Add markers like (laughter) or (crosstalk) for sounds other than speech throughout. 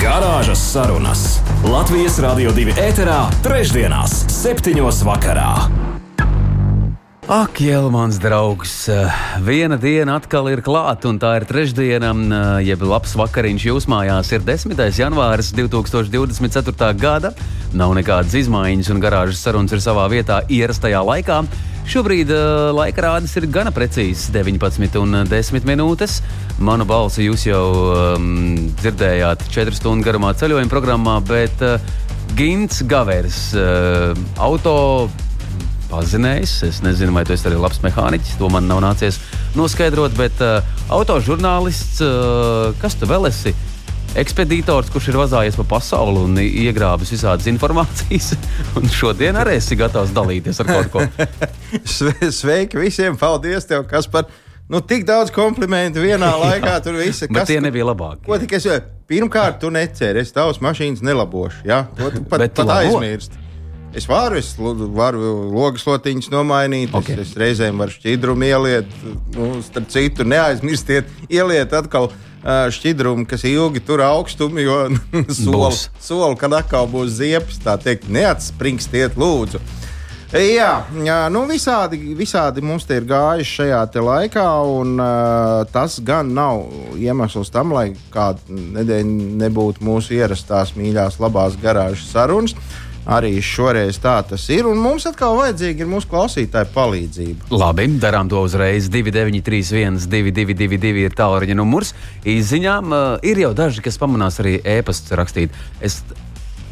Garāžas sarunas Latvijas Rādio 2 ēterā, trešdienās, septiņos vakarā. Ak, jau mans draugs, viena diena atkal ir klāta, un tā ir trešdiena, jeb labs vakariņš jūs mājās. Ir 10. janvāris 2024. gada. Nav nekādas izmaiņas, un garāžas sarunas ir savā vietā ierastajā laikā. Šobrīd uh, laika rādis ir gana precīzs - 19 un 10 minūtes. Manu balsi jūs jau um, dzirdējāt 4 stundu garumā ceļojuma programmā, bet uh, Gins Gavers, uh, auto pazinējis. Es nezinu, vai tu esi arī labs mehāniķis. To man nav nācies noskaidrot, bet uh, autožurnālists, uh, kas tu vēl esi? Ekspeditors, kurš ir vazājies pa pasauli un iegrābis visādas informācijas, (laughs) un šodien arī esi gatavs dalīties ar kaut ko. (laughs) Sveiki visiem! Paldies, tev, kas par nu, tik daudz komplimentu vienā (laughs) laikā. Tur viss. Bet tie nebija labākie. Ko tikai es pirmkārt, tu neceri, es tavas mašīnas nelabošu. Ja? To tu pat, pat aizmirsti. Es varu, es varu logas lotiņas nomainīt, okay. es, es reizēm varu šķidrumu ieliet. Nu, starp citu, neaizmirstiet, ieliet atkal uh, šķidrumu, kas ilgi tur augstumu, jo (laughs) soli, soli, kad atkal būs ziepes, tā teikt, neatspringstiet, lūdzu. Jā, jā nu visādi, visādi mums te ir gājuši šajā laikā, un uh, tas gan nav iemesls tam, lai kāda nedēļa nebūtu mūsu ierastās mīļās, labās garāžas sarunas. Arī šoreiz tā tas ir. Un mums atkal vajadzīga ir mūsu klausītāja palīdzība. Labi, darām to uzreiz. 2931, 222, ir tālruņa numurs. Izziņām uh, ir jau daži, kas pamanās arī ēpastu rakstīt. Es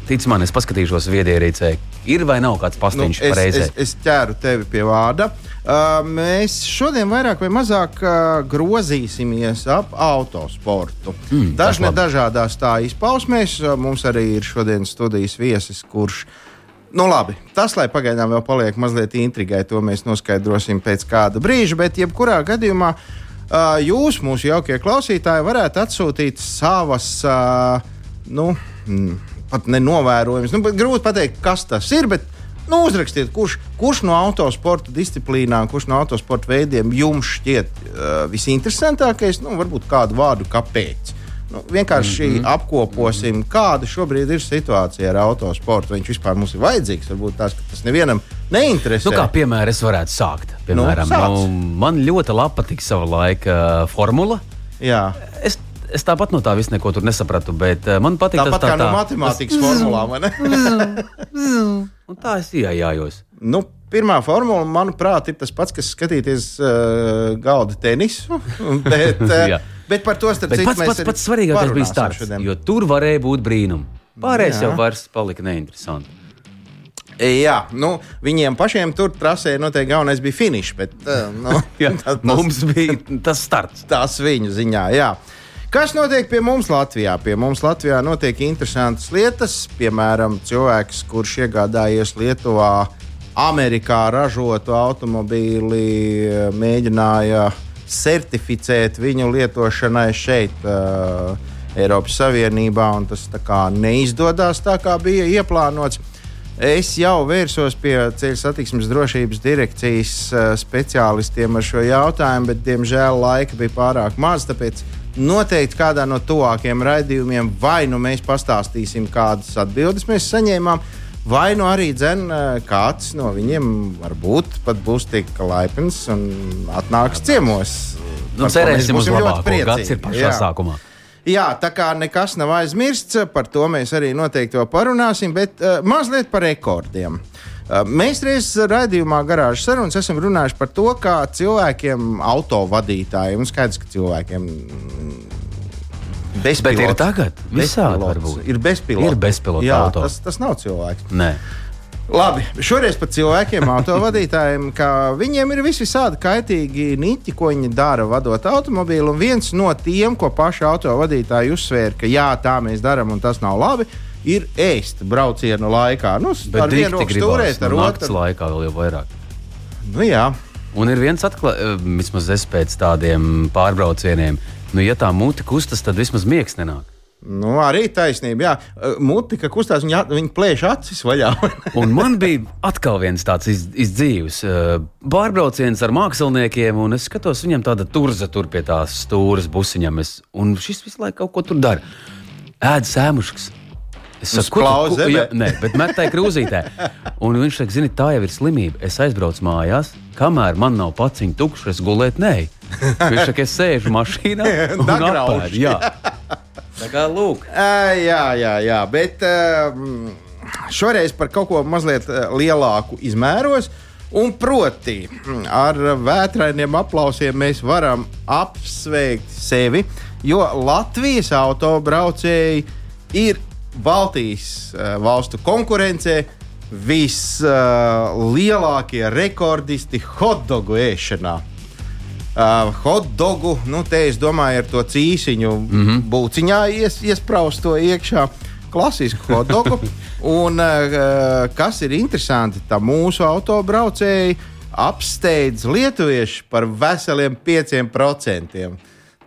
Tic man, es paskatīšos viedierīcē, ir vai nav kāds pastiņš nu, es, reizē. Es, es ķēru tevi pie vārda. Uh, mēs šodien vairāk vai mazāk uh, grozīsimies ap autosportu. Mm, Dažne dažādās tā izpausmēs. Uh, mums arī ir šodien studijas viesis, kurš Nu, labi, tas, lai pagaidām vēl paliek mazliet intrigai, to mēs noskaidrosim pēc kāda brīža. Bet, jebkurā gadījumā, uh, jūs, mūsu jaukie klausītāji, varētu atsūtīt savas, uh, nu, mm, pat nenovērojams. Nu, grūti pateikt, kas tas ir. Bet, Nu, uzrakstiet, kurš, kurš no autosporta disciplīnām, kurš no autosporta veidiem jums šķiet uh, visinteresantākais. Nu, varbūt kādu vārdu, kāpēc. Nu, vienkārši mm -hmm. apkoposim, kāda šobrīd ir situācija ar autosportu. Viņš vispār mums ir vajadzīgs. Varbūt tās, tas nevienam neinteresē. Nu, kā piemēram, es varētu sākt. Piemēram, nu, nu, man ļoti patīk sava laika formula. Jā. Es es tāpat no tā visu neko tur nesapratu, bet uh, man patīk tāpat tas tā, kā no matemātikas formulām? (laughs) Un tā es iejājos. Nu, Pirmā formula, manuprāt, ir tas pats, kas skatīties uh, galda tenisu. (laughs) Bet, uh, bet par to starp citu pats, pats, pats svarīgākais bija starts, jo tur varēja būt brīnums. Pārējais jau vairs palika neinteresanti. Jā, nu, viņiem pašiem tur trasē noteikti galvenais bija finišs. Bet, uh, nu, (laughs) jā, tas, mums bija tas starts. Tas viņu ziņā, jā. Kas notiek pie mums Latvijā? Pie mums Latvijā notiek interesantas lietas. Piemēram, cilvēks, kurš iegādājies Lietuvā Amerikā ražotu automobīli, mēģināja certificēt viņu lietošanai šeit, uh, Eiropas Savienībā, un tas tā neizdodas tā, kā bija ieplānots. Es jau vērsos pie ceļu satiksmes drošības direkcijas uh, speciālistiem ar šo jautājumu, bet, diemžēl, laika bija pārāk maz. Tāpēc Noteikti kādā no tuvākajiem raidījumiem vai nu mēs pastāstīsim, kādas atbildes mēs saņēmām, vai nu arī dzen, eh, kāds no viņiem varbūt pat būs tik laipns un atnāks ciemos. Nu, cerēsim uz labāko. Gads ir pašā Jā. sākumā. Jā, tā kā nekas nav aizmirsts, par to mēs arī noteikti vēl parunāsim, bet uh, mazliet par rekordiem. Uh, mēs reiz raidījumā garāžas sarunas esam runājuši par to, kā cilvēkiem, autovadītājiem, un skaidrs, ka cilvēkiem. Bezpilots, Bet ir tagad visādi varbūt. Ir bezpilota. Ir bezpilota Jā, auto. Tas, tas nav cilvēks. Nē. Labi, šoreiz par cilvēkiem, autovadītājiem, ka viņiem ir visādi kaitīgi niķi, ko viņi dara, vadot automobīlu. Un viens no tiem, ko paši autovadītāji uzsvēra, ka jā, tā mēs darām un tas nav labi, ir ēst brauciena laikā. Nu, ar vienu roku stūrēt, ar naktas otru. laikā vēl jau vairāk. Nu, jā. Un ir viens atklājums, vismaz es pēc tādiem pārbraucieniem, nu, ja tā mute kustas, tad vismaz miegs nenāk. Nu, arī taisnība. Jā, mutika kustās, viņa, viņa plēš acis vaļā. (laughs) Un man bija atkal viens tāds iz, izdzīves uh, pārbrauciens ar māksliniekiem, un es skatos, viņam tāda turza tur pie tās stūres busiņam, es, un šis visu laiku kaut ko tur dara. Ēd sēmuškas. Es Uz plauza zemē? ja, nē, bet metai krūzītē. Un viņš saka, zini, tā jau ir slimība. Es aizbraucu mājās, kamēr man nav paciņa tukša, es gulēt nē. Viņš saka, es sēžu mašīnā (laughs) un apēdu. Jā. Tā kā lūk. Jā, jā, jā, bet um, šoreiz par kaut ko mazliet lielāku izmēros. Un proti, ar vētrainiem aplausiem mēs varam apsveikt sevi, jo Latvijas autobraucēji ir Baltijas uh, valstu konkurencē vislielākie uh, rekordisti hotdogu ēšanā. Uh, hotdogu, nu, te es domāju, ar to cīsiņu mm -hmm. būciņā ies, iespraust to iekšā. Klasisku hotdogu. (laughs) Un uh, kas ir interesanti, tā mūsu autobraucēji apsteidz lietuvieši par veseliem 5%.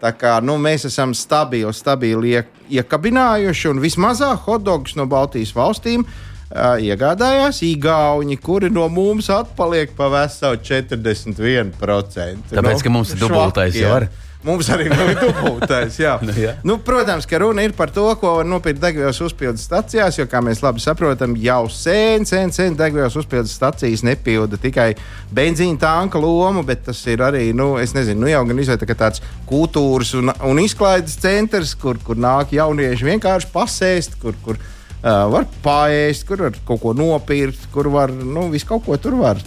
Tā kā nu, mēs esam stabili, stabili iek, iekabinājuši, un vismazāk hotdogus no Baltijas valstīm uh, iegādājās Igauni, kuri no mums atpaliek pa veselu 41%. Tāpēc, ka mums ir dubultais, jau. Mums arī ir dubultais. (laughs) Nu, jā. nu, protams, ka runa ir par to, ko var nopirkt degvielas uzpildes stācijās, jo, kā mēs labi saprotam, jau sen, sen, sen degvielas uzpildes stācijas nepilda tikai benzīna tanka lomu, bet tas ir arī, nu, es nezinu, nu, jau gan izvēlēta tāds kultūras un, un izklaides centrs, kur, kur nāk jaunieši vienkārši pasēst, kur, kur uh, var pāriest, kur var kaut ko nopirkt, kur var, nu, visu kaut ko tur var.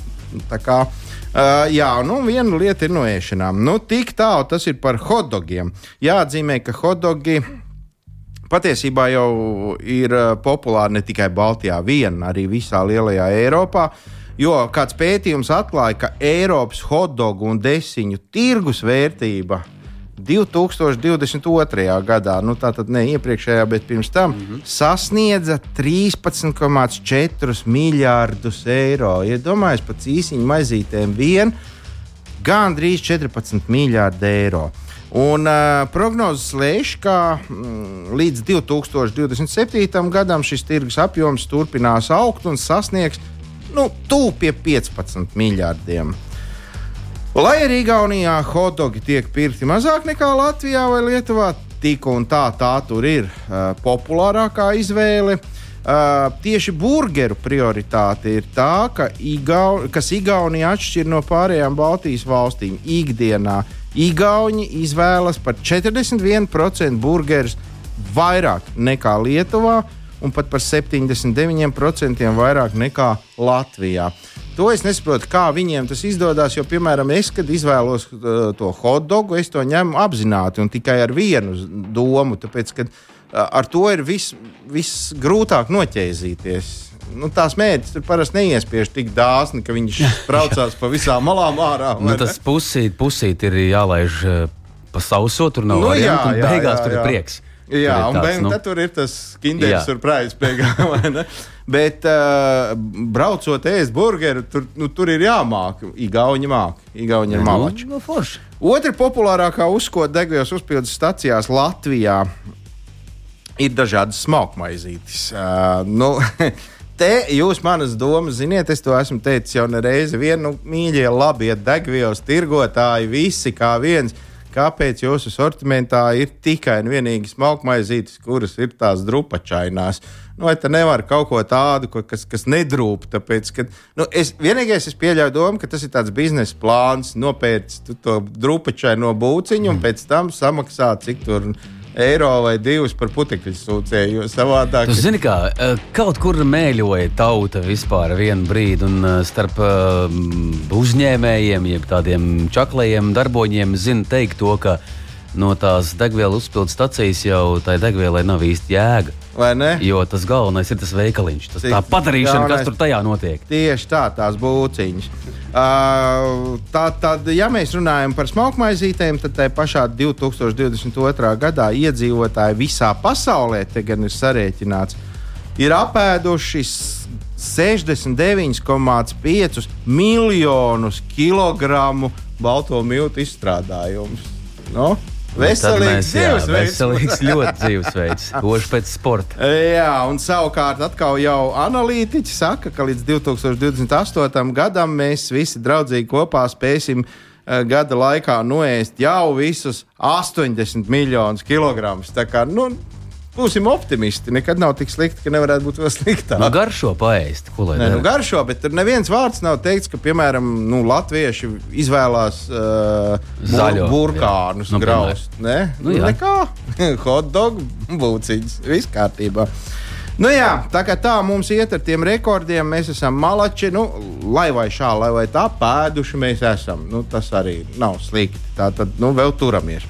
Tā kā Uh, jā, nu viena lieta ir no ēšanām. Nu, tik tālu tas ir par hotdogiem. Jāatzīmē, ka hotdogi patiesībā jau ir uh, populāri ne tikai Baltijā, vien arī visā lielajā Eiropā. Jo kāds pētījums atklāja, ka Eiropas hotdogu un desiņu tirgus vērtība 2022. gadā, nu tā tad ne iepriekšējā, bet pirms tam, mm -hmm. sasniedza 13,4 miljārdus eiro. Iedomājieties, ja pat īsiņu maizītēm vien gandrīz 14 miljārdi eiro. Un uh, prognozes lēš, ka mm, līdz 2027. gadam šis tirgus apjoms turpinās augt un sasniegs nu, tuvu pie 15 miljardiem. Lai arī Igaunijā hotdogi tiek pirkti mazāk nekā Latvijā vai Lietuvā, tik un tā tā tur ir uh, populārākā izvēle. Uh, tieši burgeru prioritāte ir tā, ka Igau, kas Igaunija atšķir no pārējām Baltijas valstīm ikdienā. Igauni izvēlas par 41% burgerus vairāk nekā Lietuvā un pat par 79% vairāk nekā Latvijā. To es nesaprotu, kā viņiem tas izdodas. Jo, piemēram, es, kad izvēlos uh, to hotdogu, es to ņemu apzināti un tikai ar vienu domu. Tāpēc, ka uh, ar to ir vis, visgrūtāk noķēzīties. Nu, tās mērķis tur parasti neiespiež tik dāsni, ka viņš (laughs) braucās pa visām malām ārā. Nu, tas pusīt, pusīt ir jālaiž eh, pa sauso, tur nav Nu, nu, jā, variantu, un jā, beigās jā, tur jā. ir prieks. Jā, Tur ir un tāds, tāds, nu, nu, tur ir tas kinderis, Jā. surprise beigās. (laughs) Bet, uh, braucot ēst burgeru, tur, nu, tur ir jāmāk. Igauni māk, Igauni ir malači. Nu, nu. Otra populārākā uzkoda degvielas uzpildes stacijās Latvijā ir dažādas smalkmaizītes. Uh, nu, (laughs) te jūs manas domas ziniet, es to esmu teicis jau reizi. Vienu mīļie, labie degvielas tirgotāji, visi kā viens. Kāpēc jūsu sortimentā ir tikai un vienīgi smalkmaizītes, kuras ir tās drupačainās? Nu, vai tā nevar kaut ko tādu, ko, kas, kas nedrūp? Tāpēc, ka, nu, es vienīgais es pieļauju domu, ka tas ir tāds biznesa plāns, nopērts to drupačaino būciņu un pēc tam samaksāt, cik tur eiro vai divus par putekļu sūcēju. Savādāk Tu zini, kā eh, kaut kur mēļoja tauta vispār vienu brīdi, un eh, starp eh, uzņēmējiem, jeb tādiem čaklajiem darboņiem, zina teikt to, ka no tās degvielas uzpildes stacijas jau tai degvielai nav īsti jēga. vai ne? Jo tas galvenais ir tas veikaliņš, tas Cik tā padarīšana, galvenais- kas tur tajā notiek. Tieši tā, tās būciņas. Uh, tā tad, ja mēs runājam par smalkmaizītēm, tad tajā pašā 2022. gadā iedzīvotāji visā pasaulē, te gan ir sarēķināts, ir apēduši 69,5 miljonus kilogramu balto miltu izstrādājumus. No? Veselīgs dzīvesveids. Veselīgs ļoti dzīvesveids. (laughs) Koši pēc sporta. Jā, un savukārt atkal jau analītiķi saka, ka līdz 2028. gadam mēs visi draudzīgi kopā spēsim uh, gada laikā noēst jau visus 80 miljonus kilogramus. Tā kā, nu, Būsim optimisti. Nekad nav tik slikti, ka nevarētu būt vēl sliktāk. Nu, garšo paēst, ko lai Nē, nu, garšo, bet tur neviens vārds nav teikts, ka, piemēram, nu, latvieši izvēlās uh, Zaļo, burkānus, jā. Nu, graust. Nē, Nu, nu, jā. nekā. (laughs) Hotdog, būciņas, viss kārtībā. Nu jā, tā kā tā mums iet ar tiem rekordiem, mēs esam malači. Nu, lai vai šā, lai vai tā, pēduši mēs esam. Nu, tas arī nav slikti. Tā tad nu, vēl turamies.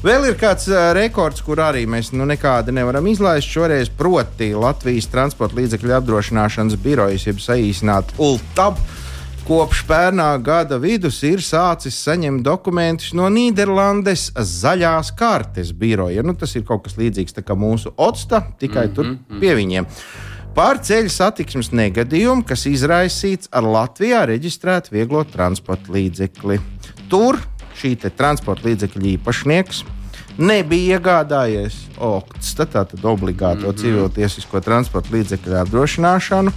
Vēl ir kāds uh, rekords, kur arī mēs nu, nekādi nevaram izlaist. Šoreiz proti Latvijas transporta līdzekļu apdrošināšanas birojas, jeb saīsināt ULTAB. Kopš pērnā gada vidus ir sācis saņemt dokumentus no Nīderlandes zaļās kartes biroja. Nu, tas ir kaut kas līdzīgs kā mūsu OCTA, tikai mm -hmm, tur pie viņiem. Par ceļu satiksmes negadījumu, kas izraisīts ar Latvijā reģistrētu vieglo transporta līdzekli. Tur šī transporta līdzekļa īpašnieks nebija iegādājies OCTA, tātad obligāto mm -hmm. civiltiesisko transporta līdzekļu apdrošināšanu.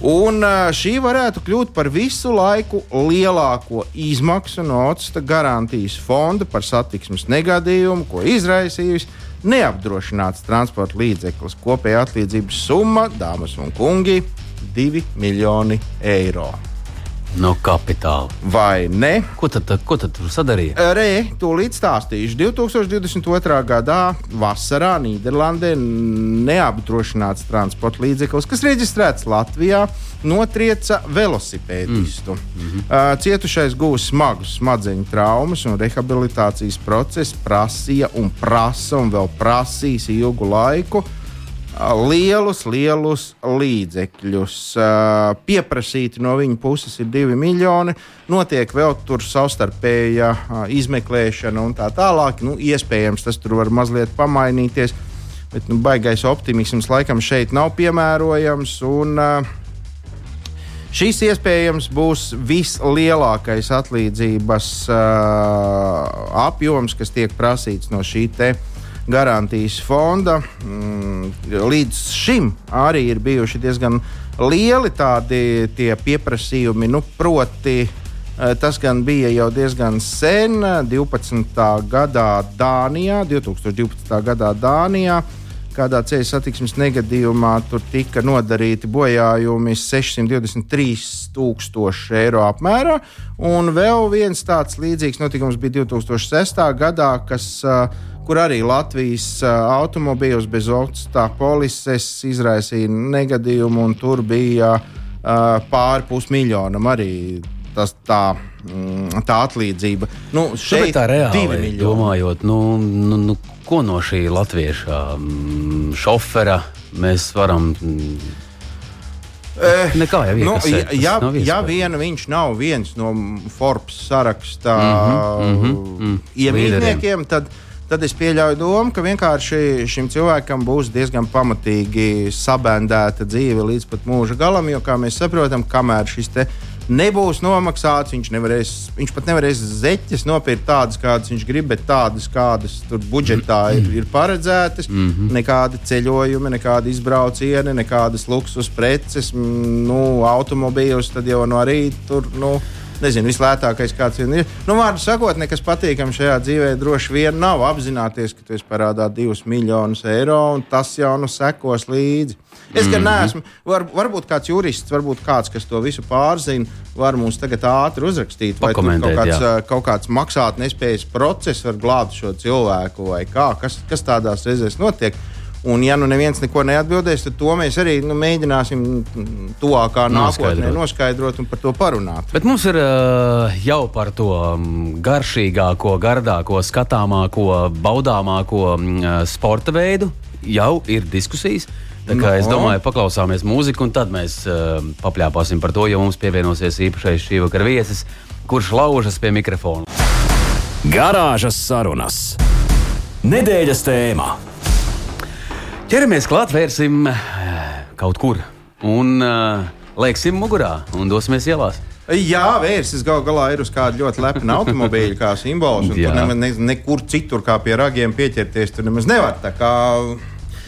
Un šī varētu kļūt par visu laiku lielāko izmaksu no OCTA garantijas fonda par satiksmes negadījumu, ko izraisījusi neapdrošināts transporta līdzeklis. Kopējā atlīdzības summa, dāmas un kungi, 2 miljoni eiro. No kapitāla. Vai ne? Ko tad, ko tad tur sadarīja? Re, tūlīt stāstīšu. 2022. gadā vasarā Nīderlandē neapdrošināts transporta līdzeklis, kas reģistrēts Latvijā, notrieca velosipēdistu. Mm. Mm -hmm. Cietušais guva smagus smadzeņu traumas, un rehabilitācijas process prasīja un prasa un vēl prasīs ilgu laiku. Lielus, lielus līdzekļus. Uh, pieprasīti no viņa puses ir divi miljoni. Notiek vēl tur savstarpēja uh, izmeklēšana un tā tālāk. Nu, iespējams, tas tur var mazliet pamainīties. Bet nu, baigais optimisms laikam šeit nav piemērojams. Un, uh, Šis iespējams būs vislielākais atlīdzības uh, apjoms, kas tiek prasīts no šī te garantijas fonda. Mm, līdz šim arī ir bijuši diezgan lieli tādi pieprasījumi, nu, proti. eh, Tas gan bija jau diezgan sen, 12. gadā Dānijā, 2012. gadā Dānijā. Kādā ceļu satiksmes negadījumā tur tika nodarīti bojājumi 623,000 eiro apmērā. Un vēl viens tāds līdzīgs notikums bija 2006. gadā, kas, uh, kur arī Latvijas uh, automobīļos bez otstā polises izraisīja negadījumu, un tur bija uh, pāri pusmiljonam arī tas tā. mm, Tā atlīdzība. Nu, šeit tā reāli domājot, nu, nu, nu, ko no šī latvieša mm, šofera mēs varam. mm, Eh, Nekā jau Nu, ja, ja, ja vien viņš nav viens no Forbes sarakstā Mhm, mhm, mhm. iemīļniekiem, tad, tad es pieļauju domu, ka vienkārši šim cilvēkam būs diezgan pamatīgi sabendēta dzīve līdz pat mūža galam, jo, kā mēs saprotam, kamēr šis te nebūs nomaksāts, viņš, nevarēs, viņš pat nevarēs zeķes nopirkt tādas, kādas viņš grib, bet tādas, kādas tur budžetā ir, ir paredzētas. Mm -hmm. Nekādi ceļojumi, nekādi izbraucieni, nekādas luksus preces, mm, nu, automobīļus, tad jau no arī tur. Nu, Nezinu, vislētākais, kāds vien ir. Nu, vārdu sakot, nekas patīkams šajā dzīvē droši vien nav apzināties, ka tu esi parādā divus miljonus eiro, un tas jau nu sekos līdzi. Es gan neesmu, var, varbūt kāds jurists, varbūt kāds, kas to visu pārzina, var mums tagad ātri uzrakstīt, vai kaut kāds, jā. ā, kaut kāds maksāt nespējas process var glābt šo cilvēku, vai kā, kas, kas tādās reizēs notiek. Un, ja nu neviens neko neatbildēs, tad to mēs arī nu, mēģināsim tuvākā nākotnē Noskaidrot. un par to parunāt. Bet mums ir uh, jau par to mm, garšīgāko, gardāko, skatāmāko, baudāmāko mm, sporta veidu. Jau ir diskusijas. No. es domāju, paklausāmies mūziku, un tad mēs uh, papļāpāsim par to, jo mums pievienosies īpašais šī vakara viesis, kurš laužas pie mikrofona. Garāžas sarunas. Nedēļas tēmā. Ķeramies klāt, vērsim eh, kaut kur. Un uh, lieksim mugurā un dosimies ielās. Jā, vērsis gal galā ir uz kāda ļoti lepna automobīļa, kā simbols. Tur nemaz ne, nekur citur kā pie ragiem pieķerties, tur nemaz nevar. Tā kā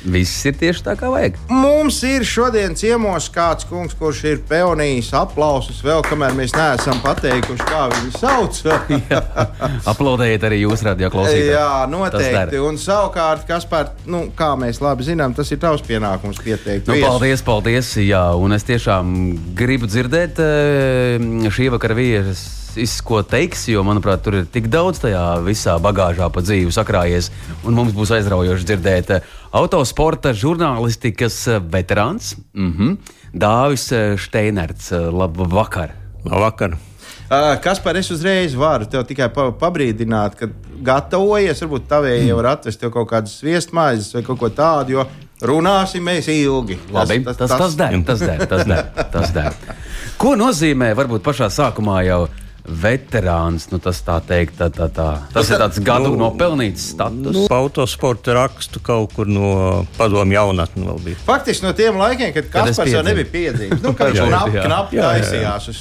Viss ir tieši tā, kā vajag. Mums ir šodien ciemos kāds kungs, kurš ir pelnījis aplausus vēl, kamēr mēs neesam pateikuši, kā viņu sauc. (laughs) Aplaudējiet arī jūs, radio klausītāji. Jā, noteikti. Un savukārt, kas par, nu, kā mēs labi zinām, tas ir tavs pienākums pieteikt. Nu, paldies, paldies. Jā, un es tiešām gribu dzirdēt eh, šī vakara vietas. Ko teiks, jo, manuprāt, tur ir tik daudz tajā visā bagāžā pa dzīvi sakrājies. Un mums būs aizraujoši dzirdēt eh, autosporta žurnālistikas eh, veterāns mm -hmm, Dāvis eh, Steinerts. Eh, Labvakar! Labvakar! Kas par es uzreiz varu tev tikai pa, pabrīdināt, ka gatavojies, varbūt tavēji jau var atvest tev kaut kādas sviestmaizes vai kaut ko tādu, jo runāsim mēs ilgi. Labi, tas, tas, tas, tas der, tas der, tas der, tas der. Ko nozīmē varbūt pašā sākumā jau? Veterāns. Nu, tas, teikt, tā, tā, tā. tas ir tāds gadu nu, nopelnīts status. Nu, autosporta rakstu kaut kur no padomu jaunatnes vēl bija. Faktiski no tiem laikiem, kad Kaspars jau nebija piedzīvojis. Nu, (laughs) kad viņš knap, knap taisījās. (laughs)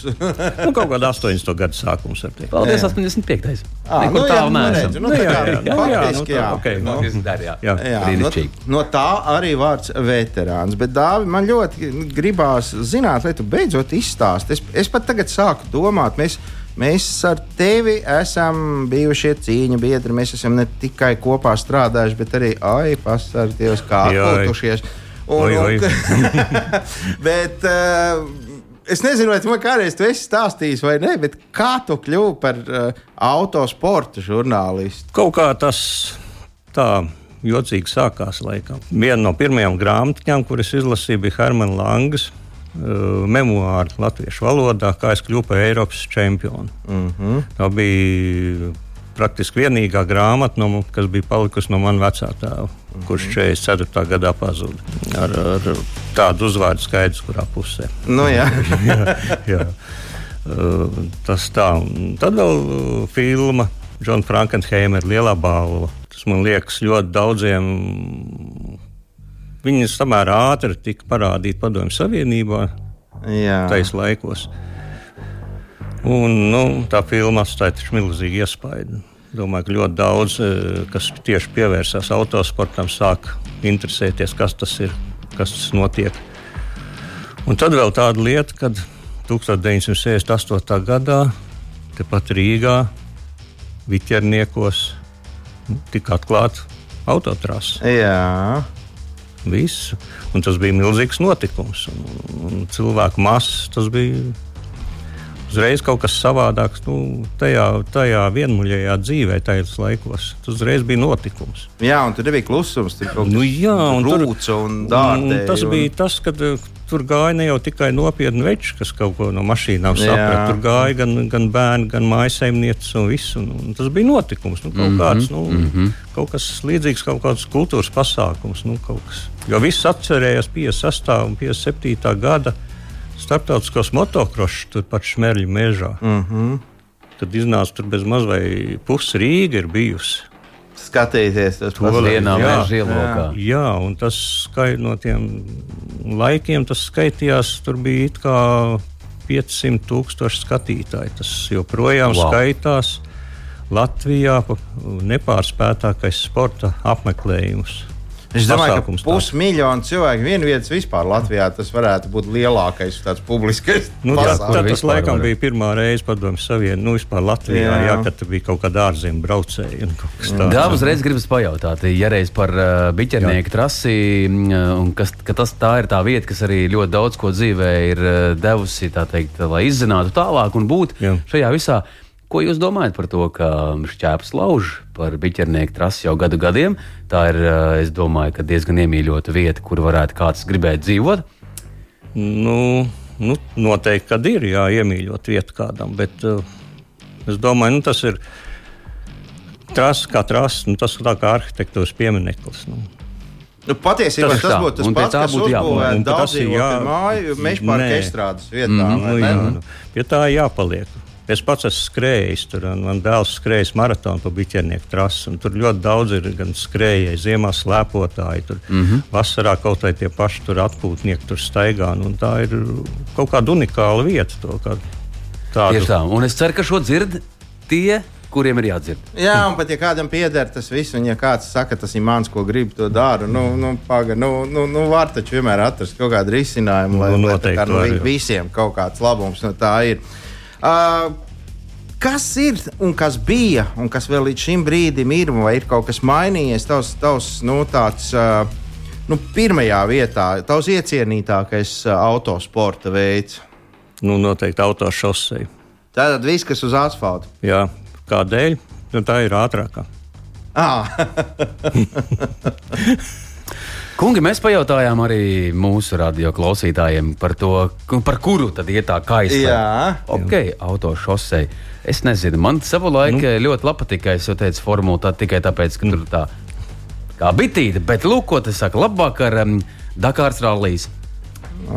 Nu, kaut kādā 80. gadu sākums. Paldies, 85. Ah, nu, jā, nu, redz, nu, jā, jā, jā, faktiski, jā. Okay, nu, dar, jā. jā. jā no, no tā arī vārds veterāns. Bet, Dāvi, man ļoti gribās zināt, lai tu beidzot izstāsti. Es, es pat tagad sāku domāt, mēs Mēs ar tevi esam bijušie cīņu biedri. Mēs esam ne tikai kopā strādājuši, bet arī ai, pasargājušies, kā atpūtušies. Un, oi, oi. (laughs) bet, uh, es nezinu, vai tu man kādreiz tu esi stāstījis vai nē, bet kā tu kļuvu par uh, autosporta žurnālistu? Kaut kā tas tā jocīgi sākās. Laikam. Viena no pirmajām grāmatām, kuras izlasīju, bija Hermana Langas Uh, memoāri latviešu valodā, kā es kļuvu par Eiropas čempionu. Mm -hmm. Tā bija praktiski vienīgā grāmata, no, kas bija palikusi no manas vecā tēva, mm -hmm. kurš 44. gadā pazuda. Ar, ar tādu uzvārdu skaidrs, kurā pusē. Nu, jā. (laughs) jā, jā. Uh, tas tā. Tad vēl uh, filma Džona Frankenheimera Lielā balva. Tas man liekas ļoti daudziem Viņas samērā ātri tika parādīta Padomju Savienībā tajos laikos. Un, nu, tā filma atstāja milzīgu iespaidu. Domāju, ka ļoti daudz, eh, kas tieši pievērsās autosportam, sāk interesēties, kas tas ir, kas tas notiek. Un tad vēl tāda lieta, kad 1968. gadā tepat Rīgā, Viķerniekos, tika atklāta autotrasa. Jā visu. Un tas bija milzīgs notikums. Un, un cilvēku masas tas bija uzreiz kaut kas savādāks. Nu, tajā, tajā vienmuļajā dzīvē, tajos laikos, tas uzreiz bija notikums. Jā, un tur bija klusums, tur bija nu, jā, un rūts un dārgi. Tas un... bija tas, kad tur gāja ne jau tikai nopietni veči, kas kaut ko no mašīnām saprata. Tur gāja gan, gan bērni, gan mājasemnieces un viss. Un, un tas bija notikums. Nu, kaut, mm -hmm, kāds, nu, mm -hmm. kaut kas līdzīgs, kaut kāds kultūras pasākums. Nu, jo viss atcerējās 56. un 57. gada starptautiskos motocross turpat Šmerļa mežā. Mm -hmm. Tad iznāca tur bez maz vai pusi Rīga ir bijusi skatīties uz to vienā meža ielokā. Jā, jā, un tas skai, no tiem laikiem tas skaitījās, tur bija it kā 500 tūkstoši skatītāji. Tas joprojām wow. skaitās Latvijā nepārspētākais sporta apmeklējums. Es domāju, ka pusmiljonu cilvēku vienvietas vispār Latvijā tas varētu būt lielākais tāds publiskais. Nu, tā, tā, tas laikam var. bija pirmā reize padomju savienībā, nu vispār Latvijā, jā. Jā, kad bija kaut kāda ārzemju braucēja. Jā, uzreiz gribas pajautāt, ja reiz par uh, biķernieku trasi, un kas, ka tas tā ir tā vieta, kas arī ļoti daudz ko dzīvē ir uh, devusi, tā teikt, lai izzinātu tālāk un būt jā. šajā visā. Ko jūs domājat par to, ka šķēpes lauž par biķernieku trasi jau gadu gadiem? Tā ir, eh, es domāju, diezgan iemīļota vieta, kur varētu kāds gribēt dzīvot. Nu, nu, noteikti, ka ir jā, iemīļot vieta kādam, bet uh, es domāju, nu, tas ir trases kā trases, nu, tas ir kā arhitektūras piemineklis. Nu. Nu, patiesībā tas, tas būtu tas pats, kas uzbūvēts daudz dzīvokļu māju, meža parka estrādes vietā. Mm, nu, jā, nu, pie tā jāpaliek. Es pats esmu skrējis, tur man dēls skrējis maratonu pa biķernieku trasi. Tur ļoti daudz ir gan skrējēji, ziemā slēpotāji, tur mm -hmm. vasarā kaut vai tie paši atpūtnieki tur staigā. Nu, tā ir kaut kāda unikāla vieta. To, kā tādu. Tieši tā, un es ceru, ka šo dzird tie kuriem ir jādzird. Jā, un pat ja kādam pieder tas viss, un ja kāds saka, tas ir mans, ko gribu, to daru, nu, nu, paga, nu, nu, nu var taču vienmēr atrast kaut kādu risinājumu, lai, nu, lai kā, nu, visiem kaut kāds labums no tā ir. Uh, kas ir un kas bija, un kas vēl līdz šim brīdim ir, vai ir kaut kas mainījies? Tavs, tavs nu, tāds, uh, nu, pirmajā vietā, tavs iecienītākais uh, autosporta veids? Nu, noteikti autošosei. Tātad viss, kas uz asfalta. Jā, kādēļ? Nu, tā ir ātrākā. Ah. (laughs) (laughs) Kungi, mēs pajautājām arī mūsu radio klausītājiem par to, par kuru tad iet tā kaista. Jā, ok, autošosei. Es nezinu, man savu laiku nu. ļoti patika, es jau teicu, formula tā tikai tāpēc, ka tur tā kā bitīte, bet lūk, ko tas saka, labāk ar um, Dakārs rallijas.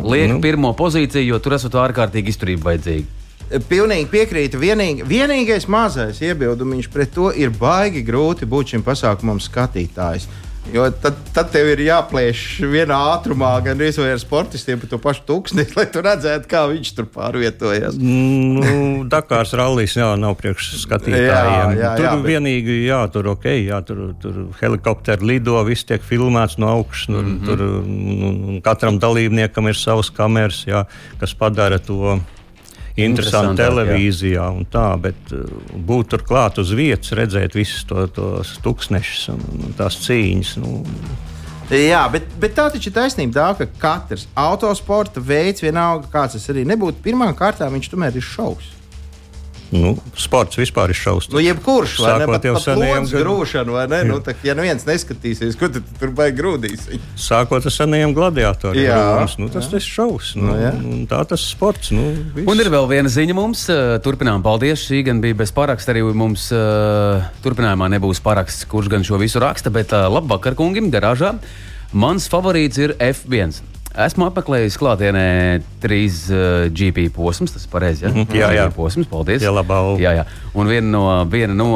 Liek nu. pirmo pozīciju, jo tur esat ārkārtīgi izturība vajadzīga. Pilnīgi piekrītu. Vienīgi, vienīgais mazais iebildums pret to ir baigi grūti būt šim pasākumam skatītājs. Jo tad, tad tev ir jāplēš vienā ātrumā, gan arī ar sportistiem pa to pašu tūkstnesi, (laughs) lai tu redzētu, kā viņš tur pārvietojas. Nu, Dakārs rallies jā, nav priekš skatītājiem. Jā, jā, tur jā, bet... vienīgi, jā, tur ok, jā, tur, tur helikopteri lido, viss tiek filmēts no augšas. Mm -hmm. Tur nu, katram dalībniekam ir savas kameras, jā, kas padara to interesanti televīzijā un tā, bet uh, būt tur klāt uz vietas, redzēt visus to, tos tūkstošus un, un tās cīņas. Nu, Jā, bet, bet tā taču ir taisnība, tā, ka katrs autosporta veids, vienalga kāds tas arī nebūtu, pirmām kārtām viņš tomēr ir šausmas. Nu, sports vispār ir šausmas. Nu, jebkurš vai ne? Pat, jau seniem gadiem grūšanu, vai ne? Jā. Nu, tā, ja neviens neskatīsies, ko tad tur baigi grūdīs. Sākot ar seniem gladiatoriem. Jā, rūmas, nu, tas ir šausmas. Nu, nu, tā tas sports. Nu, viss. un ir vēl viena ziņa mums. Turpinām, paldies. Šī gan bija bez paraksta. Arī mums uh, turpinājumā nebūs paraksts, kurš gan šo visu raksta. Bet uh, labvakar, kungim, garāžā. Mans favorīts ir F1. Esmu apmeklējis klātienē trīs uh, GP posmus. Tas ir pareizi. Ja? Mm -hmm. Jā, jā. Posms, paldies. Jā, labā. Jā, jā. Un viena no, viena no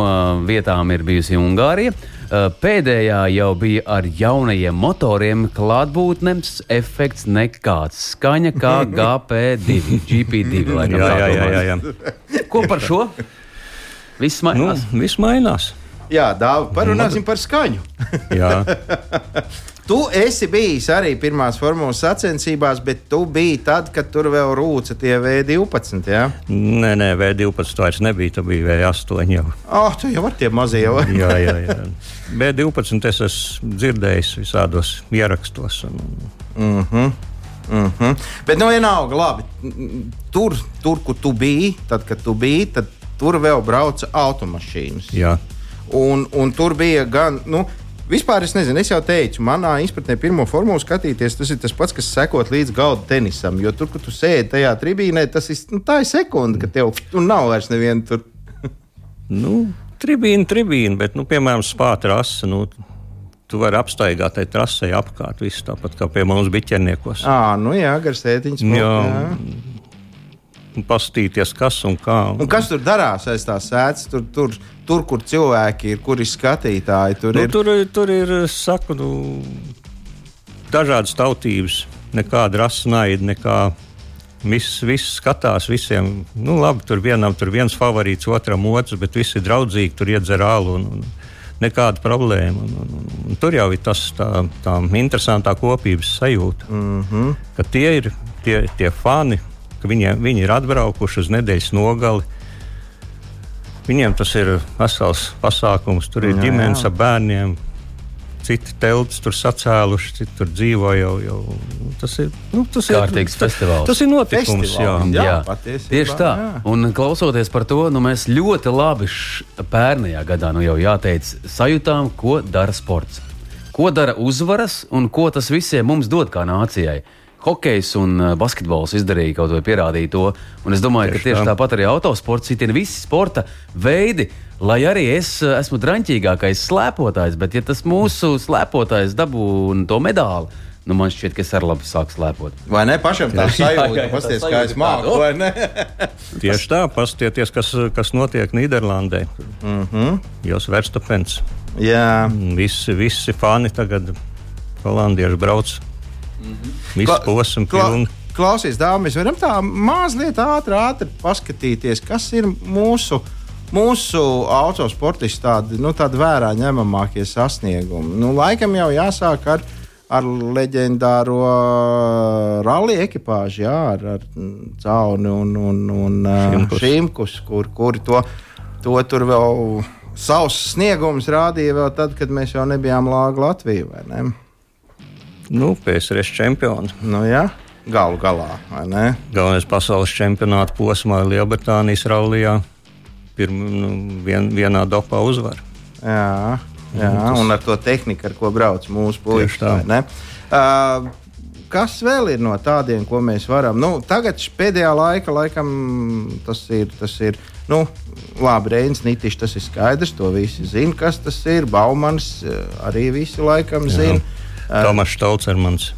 vietām ir bijusi Ungārija. Uh, pēdējā jau bija ar jaunajiem motoriem, klātbūtnes efekts nekāds. Skaņa kā (laughs) GP2, GP2. Laikam, jā, jā, jā, jā, jā. Ko par šo? Viss mainās. Nu, viss mainās. Jā, dāvā, parunāsim par skaņu. jā. (laughs) Tu esi bijis arī pirmās formulas sacensībās, bet tu biji tad, kad tur vēl rūca tie V12. Ja? Nē, nē, V12 vairs nebija. Tā bija V8 jau. Oh, tu jau vari tie mazie jau. (laughs) jā, jā, jā. V12 es esmu dzirdējis visādos ierakstos. Un... Mm -hmm. Mm -hmm. Bet, nu, vienalga, labi. Tur, tur, kur tu biji, tad, kad tu biji, tad tur vēl brauca automašīnas. Jā. Un, un tur bija gan. Nu, Vispār es nezinu, es jau teicu, manā izpratnē, pirmo formulu skatīties, tas ir tas pats, kas sekot līdz galda tenisam. Jo tur, kur tu sēdi tajā tribīnē, tas ir, nu, ir sekunde, ka tev nav vairs neviena tur. (laughs) nu, tribīna, tribīna, bet, nu, piemēram, spāta rasa. Nu, Tu vari apstaigāt tai trasē apkārt, visu tāpat kā pie mums biķerniekos. À, nu jā, garsētiņas. Jā, jā paskatīties, kas un kā. Un kas tur darās aiz tās sēdes, tur, tur, tur, kur cilvēki ir, kur ir skatītāji. Tur, nu, ir... tur, tur ir saku, nu, dažādas tautības, nekāda rasa naida, nekā. Viss, viss skatās, visiem, nu, labi, tur vienam tur viens favorīts, otram otrs, bet visi ir draudzīgi, tur iedzer ālu. Un, un, nekāda problēma. Un, un, un tur jau ir tas tā, tā interesantā kopības sajūta, mm -hmm. ka tie ir tie, tie fani, ka viņiem, viņi ir atbraukuši uz nedēļas nogali. Viņiem tas ir vesels pasākums, tur ir jā, ģimenes jā. ar bērniem. Citi teltis tur sacēluši, citi tur dzīvo jau. jau. Tas ir nu, tas kārtīgs ir, festivāls. Tas ir notikums. Festivāls. Jā, jā. jā tieši tā. Jā. Un klausoties par to, nu, mēs ļoti labi pērnajā gadā, nu jau jāteic, sajūtām, ko dara sports. Ko dara uzvaras un ko tas visiem mums dod kā nācijai hokejs un uh, basketbols izdarīja kaut vai pierādīja to. Un es domāju, tieši ka tieši tā. tāpat arī autosports, citina visi sporta veidi. Lai arī es uh, esmu drāmīgākais slēpotājs, bet ja tas mūsu slēpotājs dabū to medāli, Nu, man šķiet, ka es arī labi sāku slēpot. Vai ne? Pašam tā sajūta, pasties, kā es māku? (laughs) Tieši tā, paskatieties, kas, kas notiek Nīderlandē. Mm Mhm. -hmm. Jūs verstapens. Jā. Visi, visi fani tagad holandieši brauc. Kla- posmu Kla pilni. klausies, dāmas, varam tā mazliet ātri, ātri paskatīties, kas ir mūsu. Mūsu autosportisti tādi, nu, tādi vērā ņemamākie sasniegumi. Nu, laikam jau jāsāk ar, ar leģendāro rallija ekipāžu, jā, ar, ar Cauni un, un, un Šimkus. Šimkus, kur, kuri to, to tur vēl savus sniegumus rādīja vēl tad, kad mēs jau nebijām lāga Latvijā, ne? Nu, PSRS čempioni. Nu, jā, galu galā, vai ne? Galvenais pasaules čempionāta posmā Lielbritānijas rallijā. Pirmā nu, vien, vienā dopā uzvara. Jā, jā tas- un ar to tehniku, ar ko brauc mūsu ne? Uh, kas vēl ir no tādiem, ko mēs varam? Nu, tagad pēdējā laika, laikam, tas ir. Tas ir Nu, labi, Reinis Nitišs, tas ir skaidrs. To visi zina, kas tas ir. Baumans arī visi laikam zina. Uh, Tomas Stolcermans,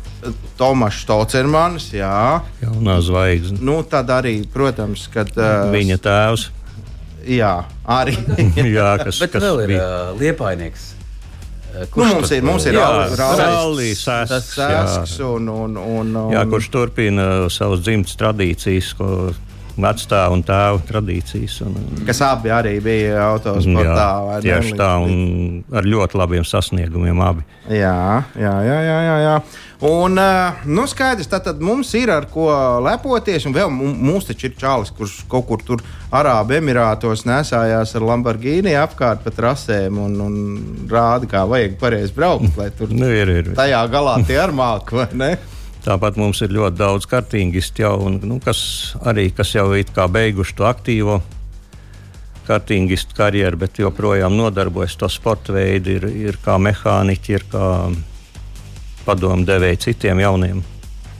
Tomašs Tocermans, jā. jaunā zvaigzne. Nu, tad arī, protams, kad. Uh, Viņa tēvs, Jā, arī. (laughs) jā, kas, Bet kas vēl ir bija uh, liepainieks. Uh, Nu, mums ir, mums ir Sēsks jā. un, un, un, un Jā, kurš turpina savas dzimtas tradīcijas, ko vecā un tēva tradīcijas. Un, un, kas abi arī bija autosportā. ne? tieši tā, un ar ļoti labiem sasniegumiem abi. Jā, jā, jā, jā. jā, jā. Un, uh, nu, skaidrs, tad mums ir ar ko lepoties. Un vēl mu- mums taču ir čalis, kurš kaut kur tur Arābu Emirātos nesājās ar Lamborghini apkārt pa trasēm un, un rāda, kā vajag pareizi braukt. Lai tur (laughs) Nu, ir, ir. tajā galā tie ar māku, vai ne? Tāpat mums ir ļoti daudz kartīgistu jau, un, nu, kas arī kas jau ir beiguši to aktīvo kartīgistu karjeru, bet joprojām nodarbojas ar to sporta veidu, ir, ir kā mehāniķi, ir kā padomu devēji citiem jauniem.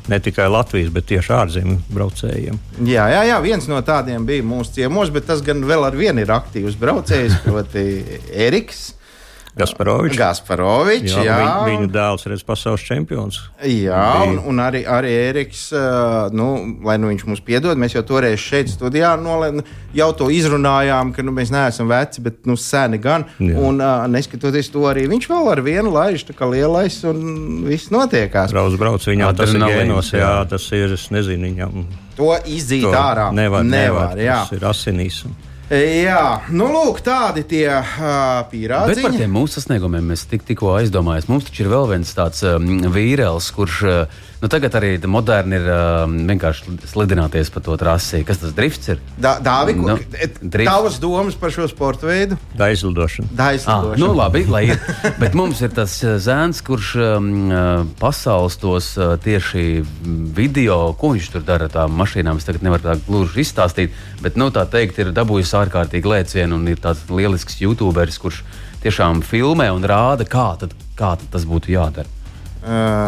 Ne tikai Latvijas, bet tieši ārzemju braucējiem. Jā, jā, jā, viens no tādiem bija mūsu ciemos, bet tas gan vēl ar vienu ir aktīvs braucējs, proti, Eriks. Gasparovičs. Gasparovičs, jā, Jā, viņ, viņu dēls ir pasaules čempions. jā un, un arī, arī Eriks, nu, lai nu viņš mums piedod, mēs jau toreiz šeit studijā nolēm, jau to izrunājām, ka nu, mēs neesam veci, bet nu, seni gan. Jā. Un neskatoties to arī, viņš vēl ar vienu laiž, tā kā lielais, un viss notiekās. Brauc, brauc, viņam tas ir gēnos, jā, tas ir, es nezinu, viņam To izzīt to ārā nevar, nevar, jā. tas ir asinīs. Jā, nu lūk, tādi tie uh, Bet par tiem mūsu sasniegumiem es tik, tikko aizdomājos. Mums taču ir vēl viens tāds um, vīrielis, kurš uh, nu, tagad arī moderni ir um, vienkārši slidināties pa to trasi. Kas tas drifts ir? Da, Dāvi, Nu, drifts. tavas domas par šo sporta veidu? Daizlidošana. Ah, Daislidošana. nu, labi, lai ir. Bet mums ir tas uh, zēns, kurš um, uh, pasaules tos uh, tieši video, ko viņš tur dara ar tām mašīnām. Es tagad nevaru tā gluži izstāstīt, bet, nu, tā teikt, ir dabūjis ārkārtīgi lēcienu un ir tāds lielisks YouTuberis, kurš tiešām filmē un rāda, kā, tad, kā tad tas būtu jādara.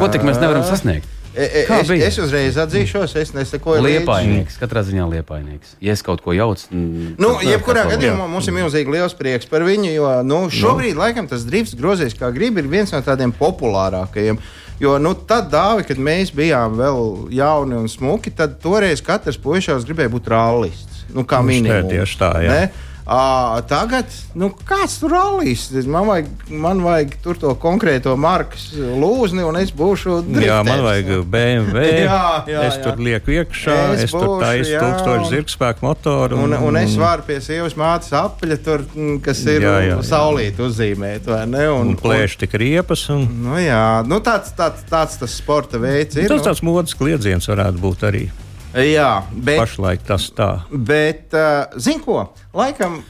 Ko tik mēs nevaram sasniegt? E, e, es, bija? es uzreiz atzīšos, es nesakoju līdzi. Liepainieks, katrā ziņā liepainieks. Ja es kaut ko jaucu, Nu, tad jebkurā gadījumā mums ir milzīgi liels prieks par viņu, jo nu, šobrīd, no. laikam, tas drifts grozījis kā grib, ir viens no tādiem populārākajiem. Jo nu, tad, dāvi, kad mēs bijām vēl jauni un smuki, tad toreiz katrs puisis gribēja būt rallists. Nu, kā tā, minimums. tieši tā, jā. Ne? À, tagad, nu, kāds tur rallīs? Man vajag, man vajag tur to konkrēto markas lūzni, un es būšu. Jā, man vajag BMW. (laughs) Jā, jā, es jā. tur lieku iekšā, Es es, es tur būšu, taisu tūkstošu zirgspēku motoru. Un, un es varu pie sievas mātes apaļa, tur, mm, kas ir Jā, jā, jā. saulīt uzzīmēt, vai ne? un plēš tik riepas. Un, Un, nu, jā, nu, tāds, tāds, tāds tas sporta veids ir. tas tāds modes kliedziens varētu būt arī nu, jā, bet, pašlaik tas tā. bet uh, zini ko? Laikam,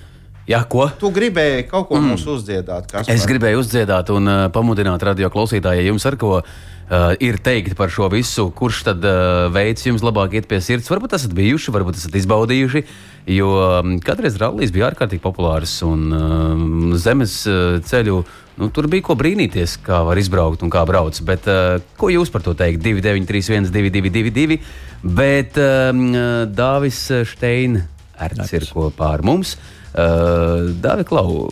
Jā, ko? tu gribēji kaut ko mm. mums uzdziedāt. Kaspar. Es gribēju uzdziedāt un uh, pamudināt radio klausītāju, ja jums ar ko uh, ir teikt par šo visu, kurš tad uh, veids jums labāk iet pie sirds. Varbūt esat bijuši, varbūt esat izbaudījuši, jo um, kādreiz rallijas bija ārkārtīgi populārs un um, zemes uh, ceļu. Nu, tur bija ko brīnīties, kā var izbraukt un kā brauc. Bet, uh, ko jūs par to teikt? 293, 222, bet um, Dāvis Steina Erts ir kopā ar mums. Uh, Dāvi Klau,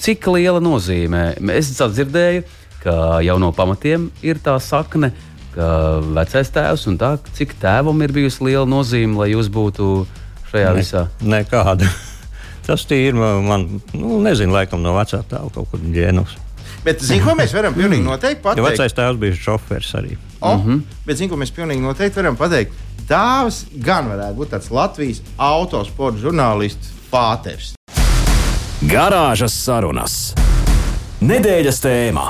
Cik liela nozīme? Es dzirdēju, ka jau no pamatiem ir tā sakne, vecais tēvs un tā, cik tēvam ir bijusi liela nozīme, lai jūs būtu šajā ne, visā? Nekāda. (laughs) Tas ir man, nu, nezinu, laikam no vecā tēva kaut kur ģēnus. Bet, zinu, ko mēs varam (clears throat) pilnīgi noteikti pateikt? Jo vecais tēvs bija šofērs arī. O, mm -hmm. Bet, zinu, ko mēs pilnīgi noteikti varam pateikt. Dāvs gan varētu būt tāds Latvijas autosporta žurnālists Pāters. Garāžas sarunas. Nedēļas tēmā.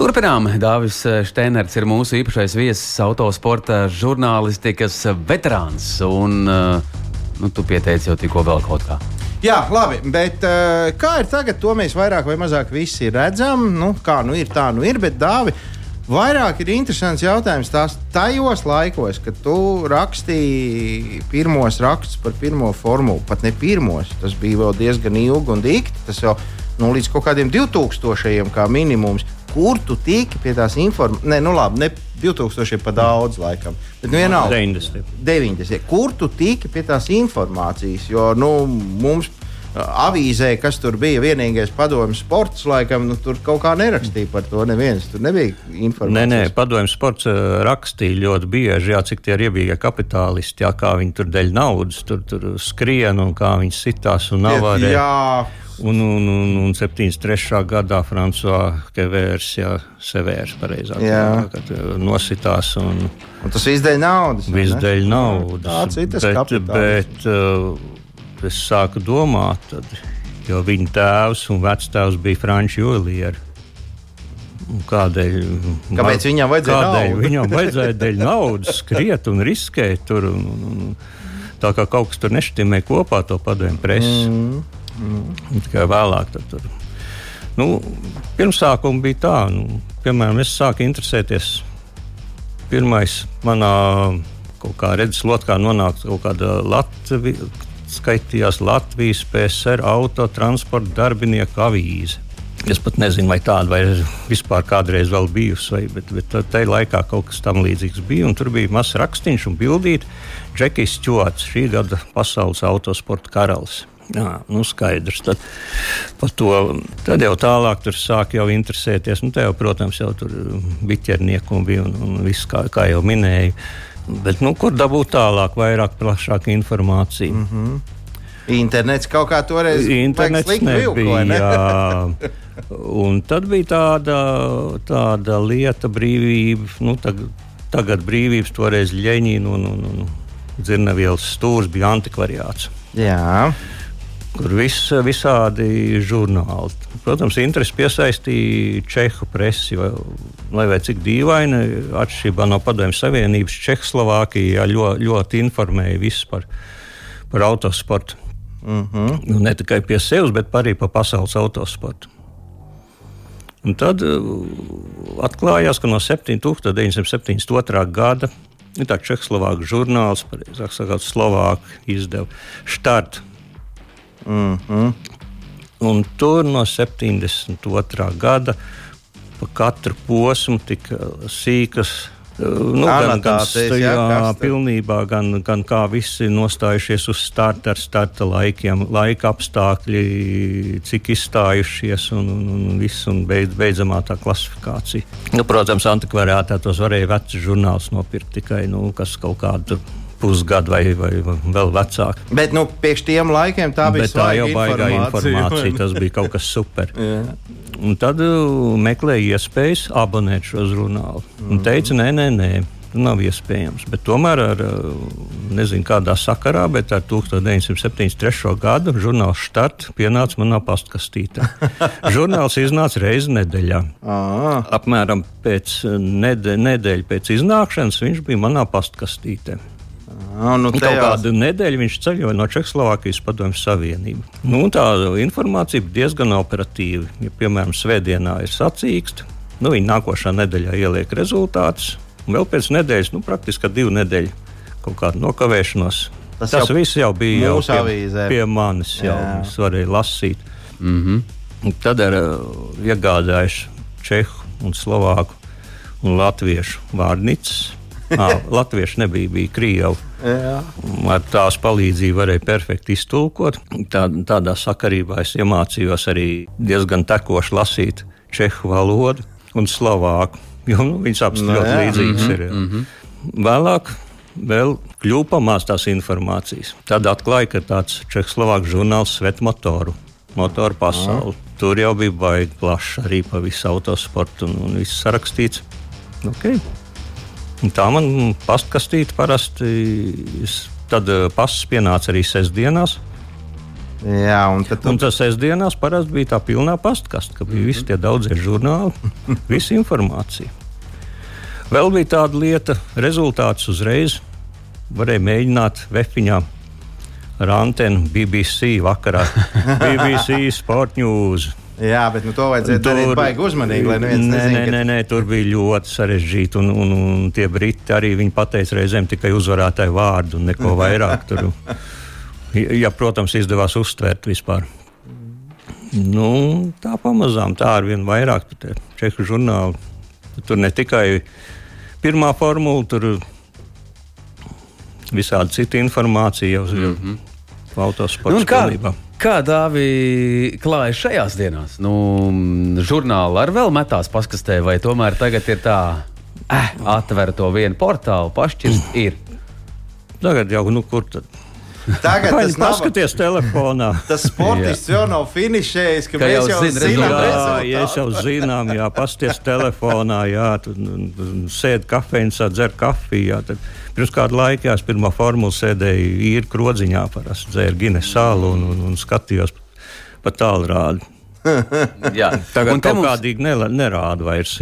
Turpinām. Dāvis Steinerts ir mūsu īpašais viesis, autosporta žurnālistikas veterāns. Un, nu, tu pieteici jau tikko vēl kaut kā. Jā, labi, bet uh, kā ir tagad, to mēs vairāk vai mazāk visi redzam. Nu, kā nu ir, tā nu ir. Bet, Dāvi, vairāk ir interesants jautājums tās tajos laikos, kad tu rakstīji pirmos rakstus par pirmo formulu. Pat ne pirmos, tas bija vēl diezgan ilgi un dikti. Tas jau nu, līdz kaut kādiem 2000 kā minimums. Kur tu tiki pie tās informācijas? Nē, nu labi, ne 2000 ir pa daudz, laikam. Bet nu, vienalga, 90. 90. Kur tu tiki pie tās informācijas? Jo nu, mums avīzē, kas tur bija vienīgais padomju sports, laikam, nu, tur kaut kā nerakstīja par to. Neviens tur nebija informācijas. Nē, nē, padomju sports rakstīja ļoti bieži, jā, cik tie ir iebīgie kapitālisti, jā, kā viņi tur dēļ naudas tur, tur skrien un kā viņi sitās un nav arī. Un, un, un, un 73. gadā Frančiskā Kevērs, jā, Sevērs, pareizāk, jā. Jā, kad nositās. Un, un tas viss dēļ naudas. Viss dēļ naudas. Tā citas bet, bet uh, es sāku domāt, tad, jo viņa tēvs un vectēvs bija Frančs Juliers. Kādēļ, Kāpēc viņam vajadzēja kādēļ naudu? viņam vajadzēja dēļ (laughs) naudas skriet un riskēt tur? Un, un, un, tā kā kaut kas tur nešķiemē kopā to padomju presi. Mm. Mm. Tikai vēlāk tur. Nu, pirmsākuma bija tā, nu, piemēram, es sāku interesēties. Pirmais manā kaut kā redzes lotkā nonākt kaut kāda Latvijas, skaitījās Latvijas PSR autotransporta darbinieku avīze. Es pat nezinu, vai tāda vai vispār kādreiz vēl bijusi, vai, bet, bet tajā laikā kaut kas tam līdzīgs bija. Tur bija mazs rakstīns un bildīts Džekijs Čots, šī gada pasaules autosporta karalis. Jā, nu skaidrs. Tad, to, tad jau tālāk tur sāk jau interesēties. Nu, jau, protams, jau tur bija ķernieku un bija un, un viss, kā, kā jau minēju. Bet, nu, kur dabūt tālāk, vairāk, plašāku informāciju? Mm -hmm. Internets kaut kā toreiz nebija. Vilko, ne? jā. Un tad bija tāda, tāda lieta, brīvība. Nu, tagad, tagad brīvības, toreiz Ļeņķina un, un, un Dzirnavielas stūris bija antikvariāts. Jā kur vis, visādi žurnāli. Protams, interesi piesaistīja Čehu presi, vai, lai vai cik dīvaini, atšķirībā no Padomju Savienības, Čehoslovākija ļoti, ļoti informēja visus par, par autosportu. Mm -hmm. nu, ne tikai pie sevis, bet arī par pasaules autosportu. Un tad uh, atklājās, ka no 1972. gada ir tāds Čehoslovākijas žurnāls, pareizāk sakot, Slovākija izdeva Štart Mm -hmm. Un tur no 72. gada pa katru posmu tika sīkas. Nu, gan, gan, jā, jā, pilnībā, gan, gan kā visi nostājušies uz starta ar starta laikiem, laika apstākļi, cik izstājušies un, un, un viss, un beidz, beidzamā tā klasifikācija. Nu, protams, antikvariātā tos varēja vecus žurnālus nopirkt tikai, nu, kas kaut kādu pusgadu vai, vai vēl vecāk. Bet nu, priekš tiem laikiem tā bija tā jau baigā informācija. informācija. Tas bija kaut kas super. (laughs) Un tad uh, meklēja iespējas abonēt šo žurnālu. Un mhm. teica, nē, nē, nē. Nav iespējams. Bet tomēr ar uh, nezinu, kādā sakarā, bet ar 1973. gadu žurnāls Start pienāca manā pastkastītē. (laughs) Žurnāls iznāca reizi nedēļā. Apmēram pēc uh, nedē, nedēļas pēc iznākšanas viņš bija manā pastkastītē. Ah, nu, Kaut kādu nedēļu viņš ceļoja no Čehoslovākijas padomju savienību. Nu, tā informācija bija diezgan operatīva. Ja, piemēram, Svētdienā ir sacīksts, nu, viņi nākošā nedēļā ieliek rezultātus, un vēl pēc nedēļas, nu, praktiski divu nedēļu kaut kādu nokavēšanos. Tas, Tas jau viss jau bija jau pie, avīzē. pie manis, jau es varēju lasīt. Mm -hmm. Tad ir uh, iegādājuši Čehu un Slovāku un Latviešu vārnīcas À, (laughs) latvieši nebija, bija krievi. Ar tās palīdzību varēja perfekti iztulkot. Tā, tādā sakarībā es iemācījos arī diezgan tekoši lasīt čehu valodu un slovāku. Jo nu, viņas Nu, ļoti jā. līdzīgas ir. jā. Vēlāk vēl kļuva pamāts tās informācijas. Tad atklāja, ka tāds Čehoslovāks žurnāls Svetmotoru, motoru pasauli. Tur jau bija baigi plaši arī pa visu autosportu un, un viss sarakstīts. Okay. Tā man pastkastīte parasti, tad eh, pasis pienāca arī sestdienās. Jā, un tad Un tas sestdienās parasti bija tā pilnā pastkasta, ka bija visi tie daudzie žurnāli, (laughs) visa informācija. Vēl bija tāda lieta, rezultāts uzreiz varēja mēģināt vefiņā ar antenu BBC vakarā. (laughs) BBC Sport News. Jā, bet nu, to vajadzēja darīt baigi uzmanīgi, lai neviens nē, nezinātu, nē, nē, nē, tur bija ļoti sarežģīti. Un, un, un tie briti arī pateica reizēm tikai uzvarētāju vārdu un neko vairāk. Tur, ja, protams, izdevās uztvērt vispār. Nu, tā pamazām, tā ar vien vairāk tur tie čehu žurnāli. Tur ne tikai pirmā formula, tur visādi cita informācija jau ir. Mm -hmm. Nu, Autosports un kā, pilnībā. Kā dāvi klājas šajās dienās? Nu, žurnāli ar vēl metās paskastē, vai tomēr tagad ir tā, eh, atver to vienu portālu, pašķirst ir. Tagad jau, nu, kur tad? Tagad Vai tas nav paskaties telefonā? Tas sportists jau nav finišējis, ka Ka mēs jau zina zinām. Jā, rezultātu. jau zinām, jā, pasties telefonā, jā, tur nu, sēdi kafejnīcā, dzer kafiju. Jā, tad pirms kāda laika, jā, es pirmā formula sēdēju īri krodziņā, parasti dzēru Guinness sālu un, un, un skatījos pa tālrādi. (laughs) Jā, Tagad un te mums, kādīgi nela- nerāda vairs.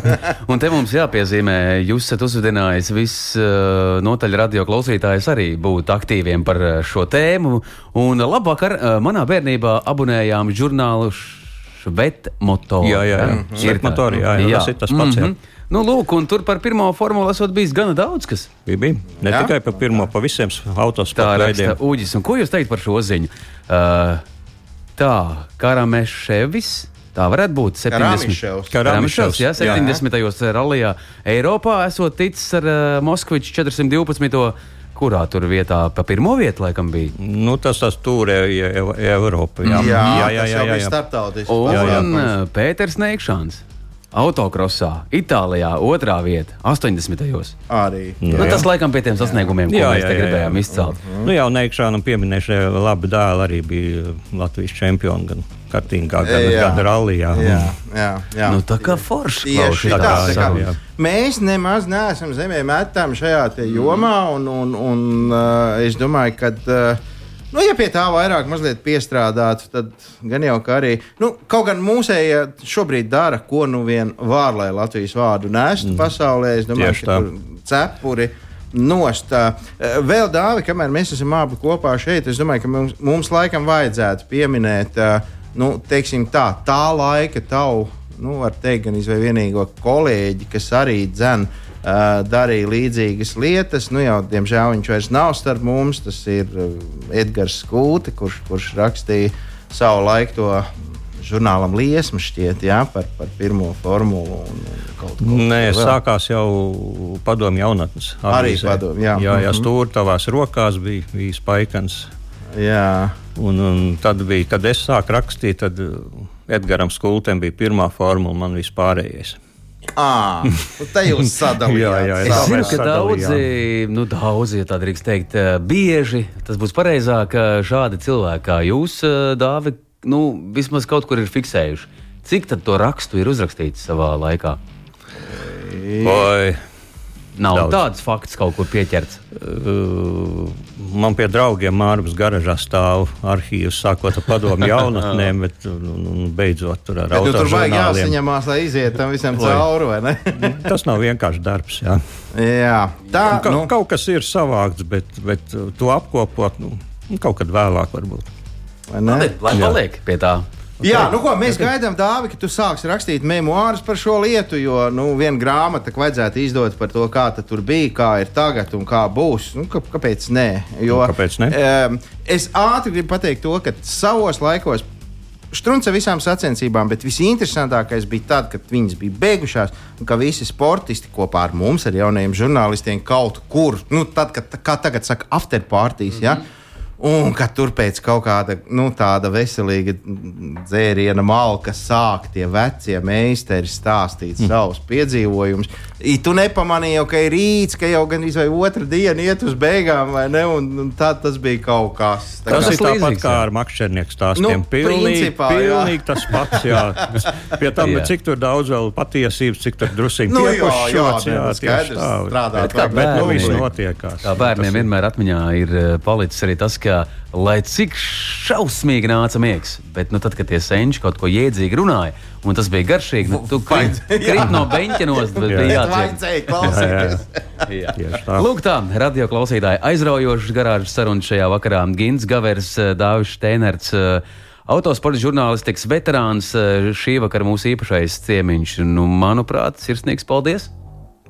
(laughs) un te mums jāpiezīmē, jūs esat uzvedinājis visnotaļ radio klausītājus arī būt aktīviem par eh, šo tēmu. Un labvakar, eh, manā bērnībā abonējām žurnālu Švetmotoru. Jā, jā, jā. Ir Švetmotoru, tā. jā, jā, tas ir tas pats, jā. Nu, lūk, un tur par pirmo formulu esot bijis gana daudz kas. Bija, bija. Ne Jā? tikai pa pirmo, pa visiem Tā autosporta veidiem. Uģis. Un ko jūs teikt par šo ziņu? Uh, tā, Karameševis. Tā varētu būt 70. Karamiševs. Karamiševs, jā, Jā. 70. rallija Eiropā esot ticis ar uh, Moskviču 412. Kurā tur vietā pa pirmo vietu laikam bija? Nu, tas tas tur ir Eiropa. Jā, Jā, jā, jā. jā, jau jā, bija jā. starptautisks. Un jā. uh, Pēters Neikšāns. Autokrosā, Itālijā, otrā vieta, 80. gados. Arī. Nu, Jā, tas jā. laikam pie tiem sasniegumiem, ko Jā, mēs jā, te jā, gribējām jā. izcelt. Nu, jau neikšānu pieminēšu, labi dēli arī bija Latvijas čempioni gan kartīgā, gan, Jā. gan rallijā. Jā, jā, jā. Nu, tā kā forši Tieši klausīt tā, tās tā kā, sarunas. mēs nemaz neesam zemē metami šajā te jomā, un, un, un uh, es domāju, ka, uh, nu, ja pie tā vairāk piestrādātu, tad gan jau kā arī, nu, kaut gan mūsējie šobrīd dara, ko nu vien var, lai Latvijas vārdu nestu mm. pasaulē. Es domāju, Tieši ka tā. tur cepuri. Nost. Uh, Vēl dāvi, kamēr mēs esam abi kopā šeit, es domāju, ka mums, mums laikam vajadzētu pieminēt, uh, nu, tā, tā laika tavu, nu, var teikt, gan izvēl vienīgo kolēģi, kas arī dzen. Darīja līdzīgas lietas. Nu, jau, diemžēl viņš vairs nav starp mums. Tas ir Edgars Skūte, kurš, kurš rakstīja savu laiku to žurnālam Liesmu šķiet, jā, par, par pirmo formulu. Un, un kaut ko Nē, vēl. sākās jau padomu jaunatnes. Arī padomju, jā. jā, jā Mhm. stūri tavās rokās bija, bija spaikans. Jā. Un, un tad bija, kad es sāku rakstīt, tad Edgars Skultēm bija pirmā formula, man vispārējais. À, nu te jūs (laughs) sadalījāt. Jā, jā, Es Tā zinu, ka daudzi, nu, daudzi, ja tā drīkst teikt, bieži tas būs pareizāk, ka šādi cilvēki kā jūs, Dāvi, nu, vismaz kaut kur ir fiksējuši. Cik tad to rakstu ir uzrakstīts savā laikā? Vai, Nav Daudz. tāds fakts kaut kur pieķerts. uh, man pie draugiem Mārcis Garažā stāv arhīvs, sākot ar padomu jaunatnēm, bet un, un, un beidzot tur ar Bet, nu, tur vajag jāsaņemās, lai iziet tam visam cauri, vai ne? (laughs) Tas nav vienkārši darbs. Jā. jā, tā Ka, nu, Kaut kas ir savākts, bet, bet uh, to apkopot nu, kaut kad vēlāk varbūt. vai ne? Labi, lai paliek pie tā. Jā, nu ko, mēs gaidām, Dāvi, ka tu sāksi rakstīt memoārus par šo lietu, jo nu, viena grāmata vajadzētu izdot par to, kā tur bija, kā ir tagad un kā būs. Nu, kā, kāpēc nē? Jo, Nu, kāpēc ne? Um, es ātri gribu pateikt to, ka savos laikos. Strunce visām sacensībām, bet visinteresantākais bija tad, kad viņas bija beigušās, un ka visi sportisti kopā ar mums, ar jaunajiem žurnālistiem, kaut kur, nu, tad, kad, kā tagad saka, afterpartijas, mm -hmm. ja, Un kad tur pēc kaut kāda nu, tāda veselīga dzēriena malka sāk tie vecie meistari stāstīt mm. savus piedzīvojumus, I, tu nepamanīji, jau, ka ir rīts, ka jau gan izvēlējies otrā diena iet uz beigām, vai ne? Un, un tā tas bija kaut kas. Tā tas kā, ir tāpat līdzīgs, kā ar makšķernieku stāstiem. Nu, pilnīgi, principā, pilnīgi tas pats. Jā. (laughs) Pie tam, jā. cik tur daudz vēl patiesības, cik tur drusīgi nu. Jā, jā, jā, tieši tā. Strādāt, kā bērni, bet, nu, viss notiekās. Kā bērniem vienmēr atmiņā ir eh, palicis arī tas, ka lai cik šausmīgi nāca miegs, bet nu, tad, kad tie senči kaut ko jēdzīgi runāja, un tas bija garšīgi, nu, tu krīt, (laughs) krīt no beņķa nost, bet (laughs) bija jāatdzīst. (laughs) Lūk, tā, radio klausītāji, aizraujošas garāžas sarunas šajā vakarā. Gins Gavers, eh, Dāvis Steinerts. Eh, autosporta žurnālistikas veterāns eh, šī vakara mūsu īpašais ciemiņš. Nu, manuprāt, sirsnīgs paldies!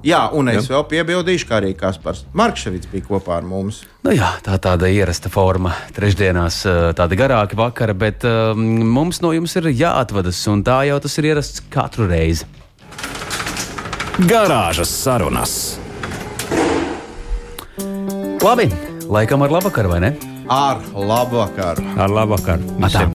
Jā, un es jā. vēl piebildīšu, ka arī Kaspars Markevits bija kopā ar mums. Nu jā, tā tāda ierasta forma. Trešdienās tādi garāki vakari, bet um, mums no jums ir jāatvadas, un tā jau tas ir ierasts katru reizi. Garāžas sarunas. Labi, laikam ar labu vakaru, vai ne? Ar labu vakaru. Ar labu vakaru.